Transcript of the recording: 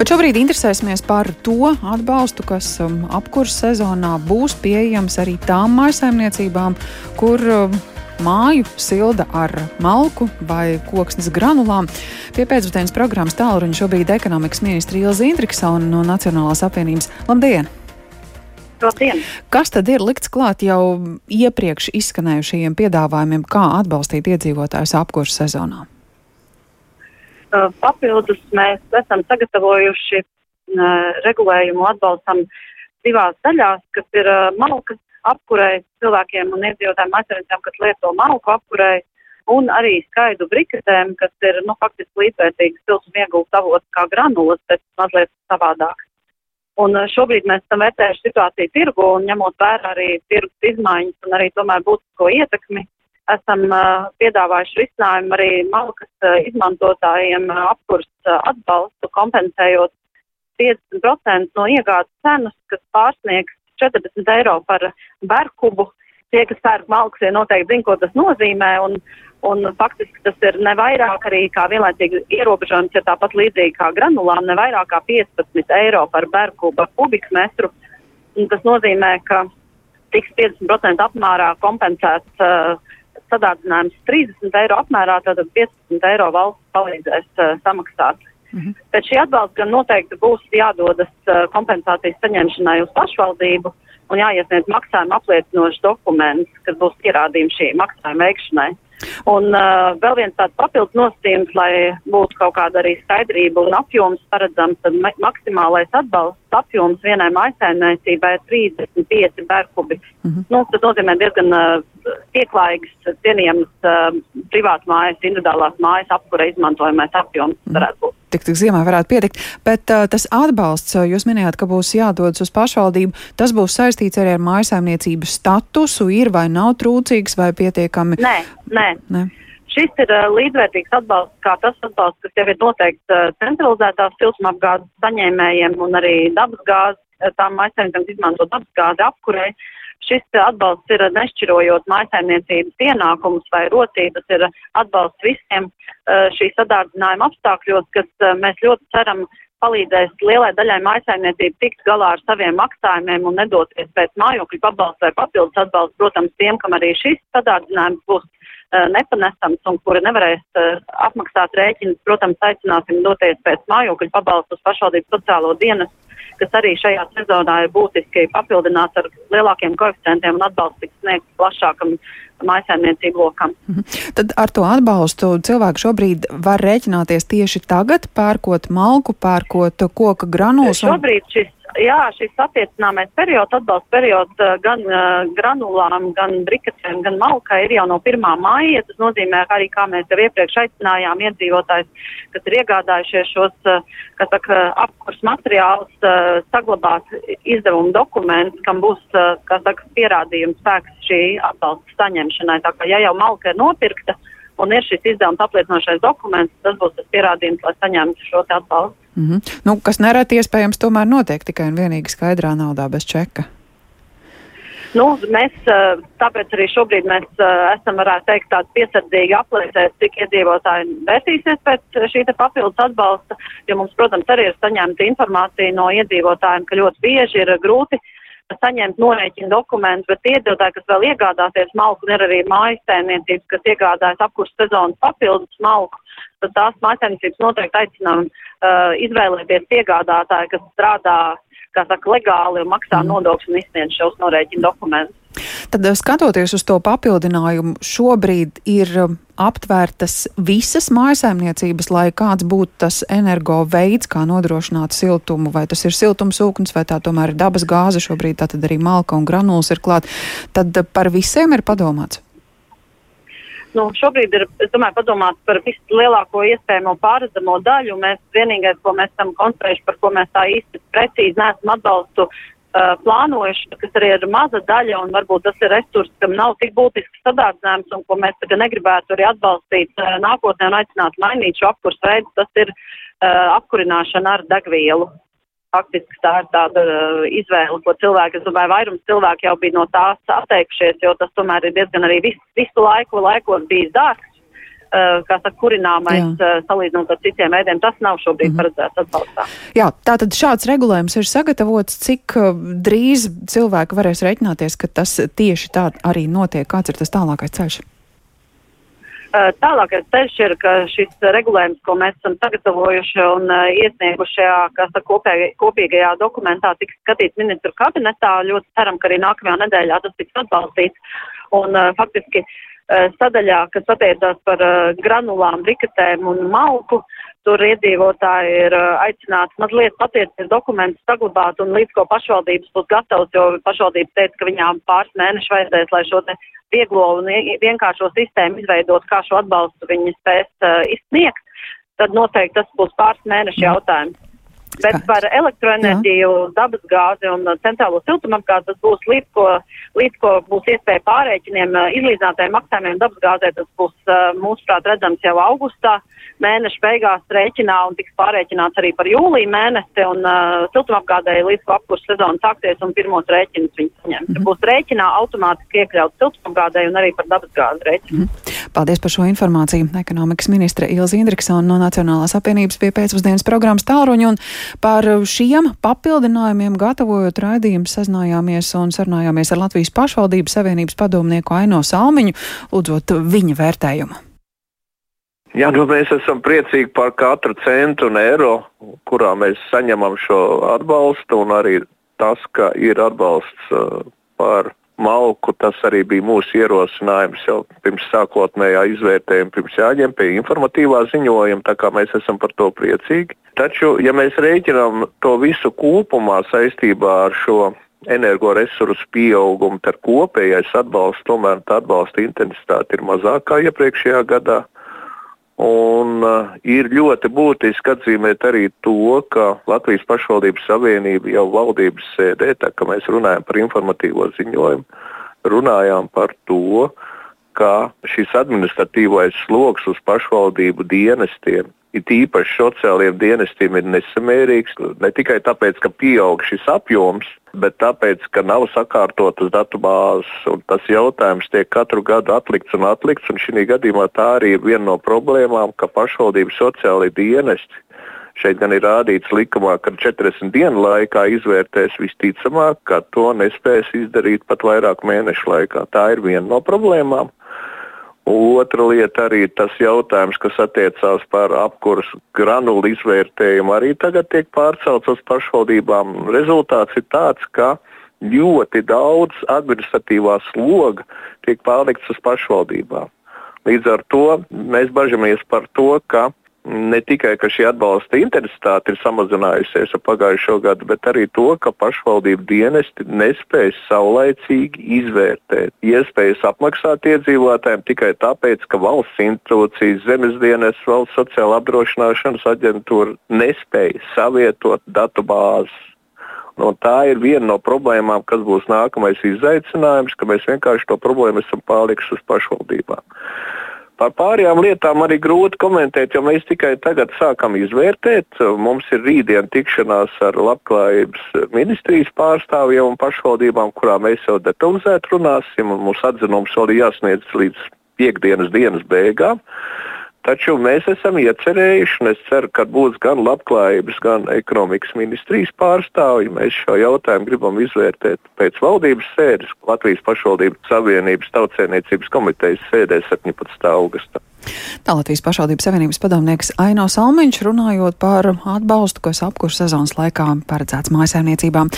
Bet šobrīd interesēsimies par to atbalstu, kas um, apkurss sezonā būs pieejams arī tām mājsaimniecībām, kur um, māju silda ar malku vai koksnes granulām. Pie pēcpusdienas programmas tālruņa šobrīd ekonomikas ministra Ilza Indriksona no Nacionālās apvienības. Labdien! Labdien. Kas tad ir likts klāt jau iepriekš izskanējušajiem piedāvājumiem, kā atbalstīt iedzīvotājus apkursu sezonā? Papildus mēs esam sagatavojuši regulējumu atbalstam divās daļās, kas ir malkas apkurei cilvēkiem un iedzīvotājiem aizsardzībām, kas lieto malku apkurei, un arī skaidu briketēm, kas ir, nu, faktiski līdzvērtīgas siltuma iegūst avots kā granulas, bet mazliet savādāk. Un šobrīd mēs esam vērtējuši situāciju tirgu un ņemot vērā arī tirgus izmaiņas un arī tomēr būtisko ietekmi, esam piedāvājuši risinājumu arī malkas izmantotājiem apkurs atbalstu, kompensējot 50% no iegādes cenas, kas pārsniegs 40 eiro par berkubu. Tie, kas pērk malkas, ja noteikti zina, ko tas nozīmē, un, un faktiski tas ir ne vairāk arī kā vienlaicīgi ierobežojums, ja tāpat līdzīgi kā granulām, ne vairāk kā 15 eiro par berkuba kubikmetru. Un tas nozīmē, ka tiks 50% apmērā kompensēts uh, sadārdzinājums 30 eiro apmērā, tad 15 eiro valsts palīdzēs uh, samaksāt. Mm -hmm. Bet šī atbalsta gan noteikti būs jādodas uh, kompensācijas saņemšanai uz pašvaldību un jāiesniedz maksājuma apliecinošs dokuments, kas būs pierādījums šī maksājuma veikšanai. Un uh, vēl viens tāds papildus nosacījums, lai būtu kaut kāda arī skaidrība un apjoms paredzams, tad maksimālais atbalsts apjoms vienai maisaimniecībai ir 35 bērkubi. Mm -hmm. nu, tas nozīmē diezgan uh, pieklājīgs, cienījams uh, privātu mājas, individuālās mājas apkura izmantojamais apjoms mm -hmm. varētu būt tik, tik ziemā varētu pietikt. Bet uh, tas atbalsts, jūs minējāt, ka būs jādodas uz pašvaldību, tas būs saistīts arī ar mājasēmniecības statusu, ir vai nav trūcīgs vai pietiekami? Nē, nē. Nē. Šis ir uh, līdzvērtīgs atbalsts, kā tas atbalsts, kas jau ir noteikts uh, centralizētās siltumapgādes saņēmējiem un arī dabasgāzes, tām mājasēmniecībām izmanto dabasgāzi apkurei. Šis atbalsts ir nešķirojot mājsaimniecības ienākumus vai rocības, ir atbalsts visiem uh, šī sadārdzinājuma apstākļos, kas uh, mēs ļoti ceram palīdzēs lielai daļai mājsaimniecību tikt galā ar saviem maksājumiem un nedoties pēc mājokļu pabalstu vai papildus atbalstu. Protams, tiem, kam arī šis sadārdzinājums būs nepanesams un kuri nevarēs uh, apmaksāt rēķinus, protams, aicināsim doties pēc mājokļu pabalstu uz pašvaldības sociālo dienestu, kas arī šajā sezonā ir būtiski papildināts ar lielākiem koeficientiem un atbalsts tiks sniegts plašākam mājsaimniecību lokam. Mhm. Tad ar to atbalstu cilvēki šobrīd var rēķināties tieši tagad, pērkot malku, pērkot koka granulas. Un... Šobrīd šis jā, šis attiecināmais periods, atbalsta periods eh, gan uh, granulām, gan briketēm, gan malkai ir jau no 1. māja. Tas nozīmē arī, kā mēs jau iepriekš aicinājām iedzīvotājs, kas ir iegādājušies šos, uh, kas saka, apkurs materiālus, uh, saglabāt izdevumu dokumentus, kam būs, uh, kā saka, pierādījums spēks šī atbalsta saņemšanai. Tā kā, ja jau malka ir nopirkta, un ir šis izdevums apliecinošais dokuments, tas būs tas pierādījums, lai saņemtu šo atbalstu. Mm -hmm. nu, kas nereti iespējams tomēr notiek tikai un vienīgi skaidrā naudā bez čeka. Nu, mēs tāpēc arī šobrīd mēs esam, varētu teikt, tādi piesardzīgi aplēsēt, cik iedzīvotāji vērtīsies pēc šī papildus atbalsta, jo mums, protams, arī ir saņemta informācija no iedzīvotājiem, ka ļoti bieži ir grūti saņemt norēķinu dokumentus, bet iedzīvotāji, kas vēl iegādāsies malku, ir arī mājas tēmniecības, kas iegādājas apkursu sezonas papildus malku, tad tās mājasēmniecības noteikti aicinām uh, izvēlēties piegādātāju, kas strādā, kā saka, legāli un maksā mm. nodokļus un izsniedz šos norēķinu dokumentus. Tad, uh, skatoties uz to papildinājumu, šobrīd ir um, aptvērtas visas mājsaimniecības, lai kāds būtu tas energo veids, kā nodrošināt siltumu, vai tas ir siltumsūknis, vai tā tomēr ir dabas gāze, šobrīd tā tad arī malka un granulas ir klāt, tad uh, par visiem ir padomāts. Nu, šobrīd ir, domāju, padomāts par vislielāko iespējamo pārredzamo daļu. Mēs vienīgais, ko mēs esam konstruējuši, par ko mēs tā īsti precīzi neesam atbalstu uh, plānojuši, kas arī ir maza daļa un varbūt tas ir resurs, kam nav tik būtisks sadārdzinājums un ko mēs tagad negribētu arī atbalstīt uh, nākotnē un aicināt mainīt šo apkurs veidu, tas ir uh, apkurināšana ar degvielu faktiski tā ir tāda uh, izvēle, ko cilvēki, es domāju, vairums cilvēku jau bija no tās atteikušies, jo tas tomēr ir diezgan arī visu, visu laiku, laikos bijis dārgs. Kā saka, kurināmais uh, salīdzinot ar citiem ēdiem. Tas nav šobrīd mm -hmm. paredzēts atbalstā. Jā, tātad šāds regulējums ir sagatavots, cik drīz cilvēki varēs reiķināties, ka tas tieši tā arī notiek. Kāds ir tas tālākais ceļš? Tālākais ceļš ir, ka šis regulējums, ko mēs esam sagatavojuši un iesnieguši šajā kopēj, kopīgajā dokumentā, tiks skatīts ministru kabinetā. Ļoti ceram, ka arī nākamajā nedēļā tas tiks atbalstīts. Un faktiski sadaļā, kas attiecās par granulām, briketēm un malku, tur iedzīvotāji ir aicināti mazliet patiesības dokumentus saglabāt un līdz ko pašvaldības būs gatavs, jo pašvaldības teica, ka viņām pāris mēneši vajadzēs, lai šo te vieglo un vienkāršo sistēmu izveidot, kā šo atbalstu viņi spēs uh, izsniegt, tad noteikti tas būs pāris mēnešu jautājums. Bet par elektroenerģiju, dabas gāzi un centrālo siltumapgāzi tas būs līdz ko, līdz ko būs iespēja pārēķiniem, izlīdzinātajiem maksājumiem dabas gāzē. Tas būs, mūsuprāt, redzams jau augustā mēneša beigās rēķinā un tiks pārēķināts arī par jūliju mēnesi un uh, siltumapgādēji līdz ko apkurss sezona sāksies un pirmos rēķinus viņi saņems. Mm -hmm. Būs rēķinā automātiski iekļauts siltumapgādēji un arī par dabasgāzes rēķinu. Mm -hmm. Paldies par šo informāciju. Ekonomikas ministre Ilza Indriksona no Nacionālās apvienības pie pēcpusdienas programmas tālruņa un par šiem papildinājumiem gatavojot raidījumu sazinājāmies un sarunājāmies ar Latvijas pašvaldības savienības padomnieku Aino Salmiņu, lūdzot viņa vērtējumu. Jā, nu mēs esam priecīgi par katru centu un eiro, kurā mēs saņemam šo atbalstu, un arī tas, ka ir atbalsts uh, par malku, tas arī bija mūsu ierosinājums jau pirms sākotnējā izvērtējuma, pirms jāņem pie informatīvā ziņojuma, tā kā mēs esam par to priecīgi. Taču, ja mēs rēķinām to visu kopumā saistībā ar šo energoresursu pieaugumu, tad kopējais atbalsts, tomēr tā atbalsta intensitāte ir mazākā iepriekšējā gadā. Un, uh, ir ļoti būtiski atzīmēt arī to, ka Latvijas pašvaldības savienība jau valdības sēdē, tā kā mēs runājam par informatīvo ziņojumu, runājām par to, ka šis administratīvais sloks uz pašvaldību dienestiem it īpaši sociālajiem dienestiem ir nesamērīgs. Ne tikai tāpēc, ka pieaug šis apjoms, bet tāpēc, ka nav sakārtotas datubāzes. Tas jautājums tiek katru gadu atlikts un atlikts. Un šī gadījumā tā arī ir viena no problēmām, ka pašvaldību sociālai dienesti. Šeit gan ir rādīts likumā, ka 40 dienu laikā izvērtēs visticamāk, ka to nespēs izdarīt pat vairāk mēnešu laikā. Tā ir viena no problēmām. Otra lieta arī tas jautājums, kas attiecās par apkursu granulu izvērtējumu, arī tagad tiek pārcelts uz pašvaldībām. Rezultāts ir tāds, ka ļoti daudz administratīvā sloga tiek pārlikts uz pašvaldībām. Līdz ar to mēs bažamies par to, ka ne tikai ka šī atbalsta intensitāte ir samazinājusies ar pagājušo gadu, bet arī to, ka pašvaldību dienesti nespēj saulaicīgi izvērtēt iespējas apmaksāt iedzīvotājiem tikai tāpēc, ka valsts institūcijas, zemes dienas, valsts sociāla apdrošināšanas aģentūra nespēja savietot datu bāzes. Un tā ir viena no problēmām, kas būs nākamais izaicinājums, ka mēs vienkārši to problēmu esam pārlikuši uz pašvaldībām. Par pārējām lietām arī grūti komentēt, jo mēs tikai tagad sākam izvērtēt. Mums ir rītdien tikšanās ar labklājības ministrijas pārstāvjiem un pašvaldībām, kurā mēs jau detalizēti runāsim. Mūsu atzinums vēl ir jāsniedz līdz piekdienas dienas beigām. Taču mēs esam iecerējuši, un es ceru, ka būs gan labklājības, gan ekonomikas ministrijas pārstāvji. Mēs šo jautājumu gribam izvērtēt pēc valdības sēdes Latvijas pašvaldības Savienības tautsēniecības komitejas sēdē 17. augustā. Tā Latvijas pašvaldības savienības padomnieks Aino Salmiņš runājot par atbalstu, kas apkurss sezonas laikā paredzēts mājasēmniecībām.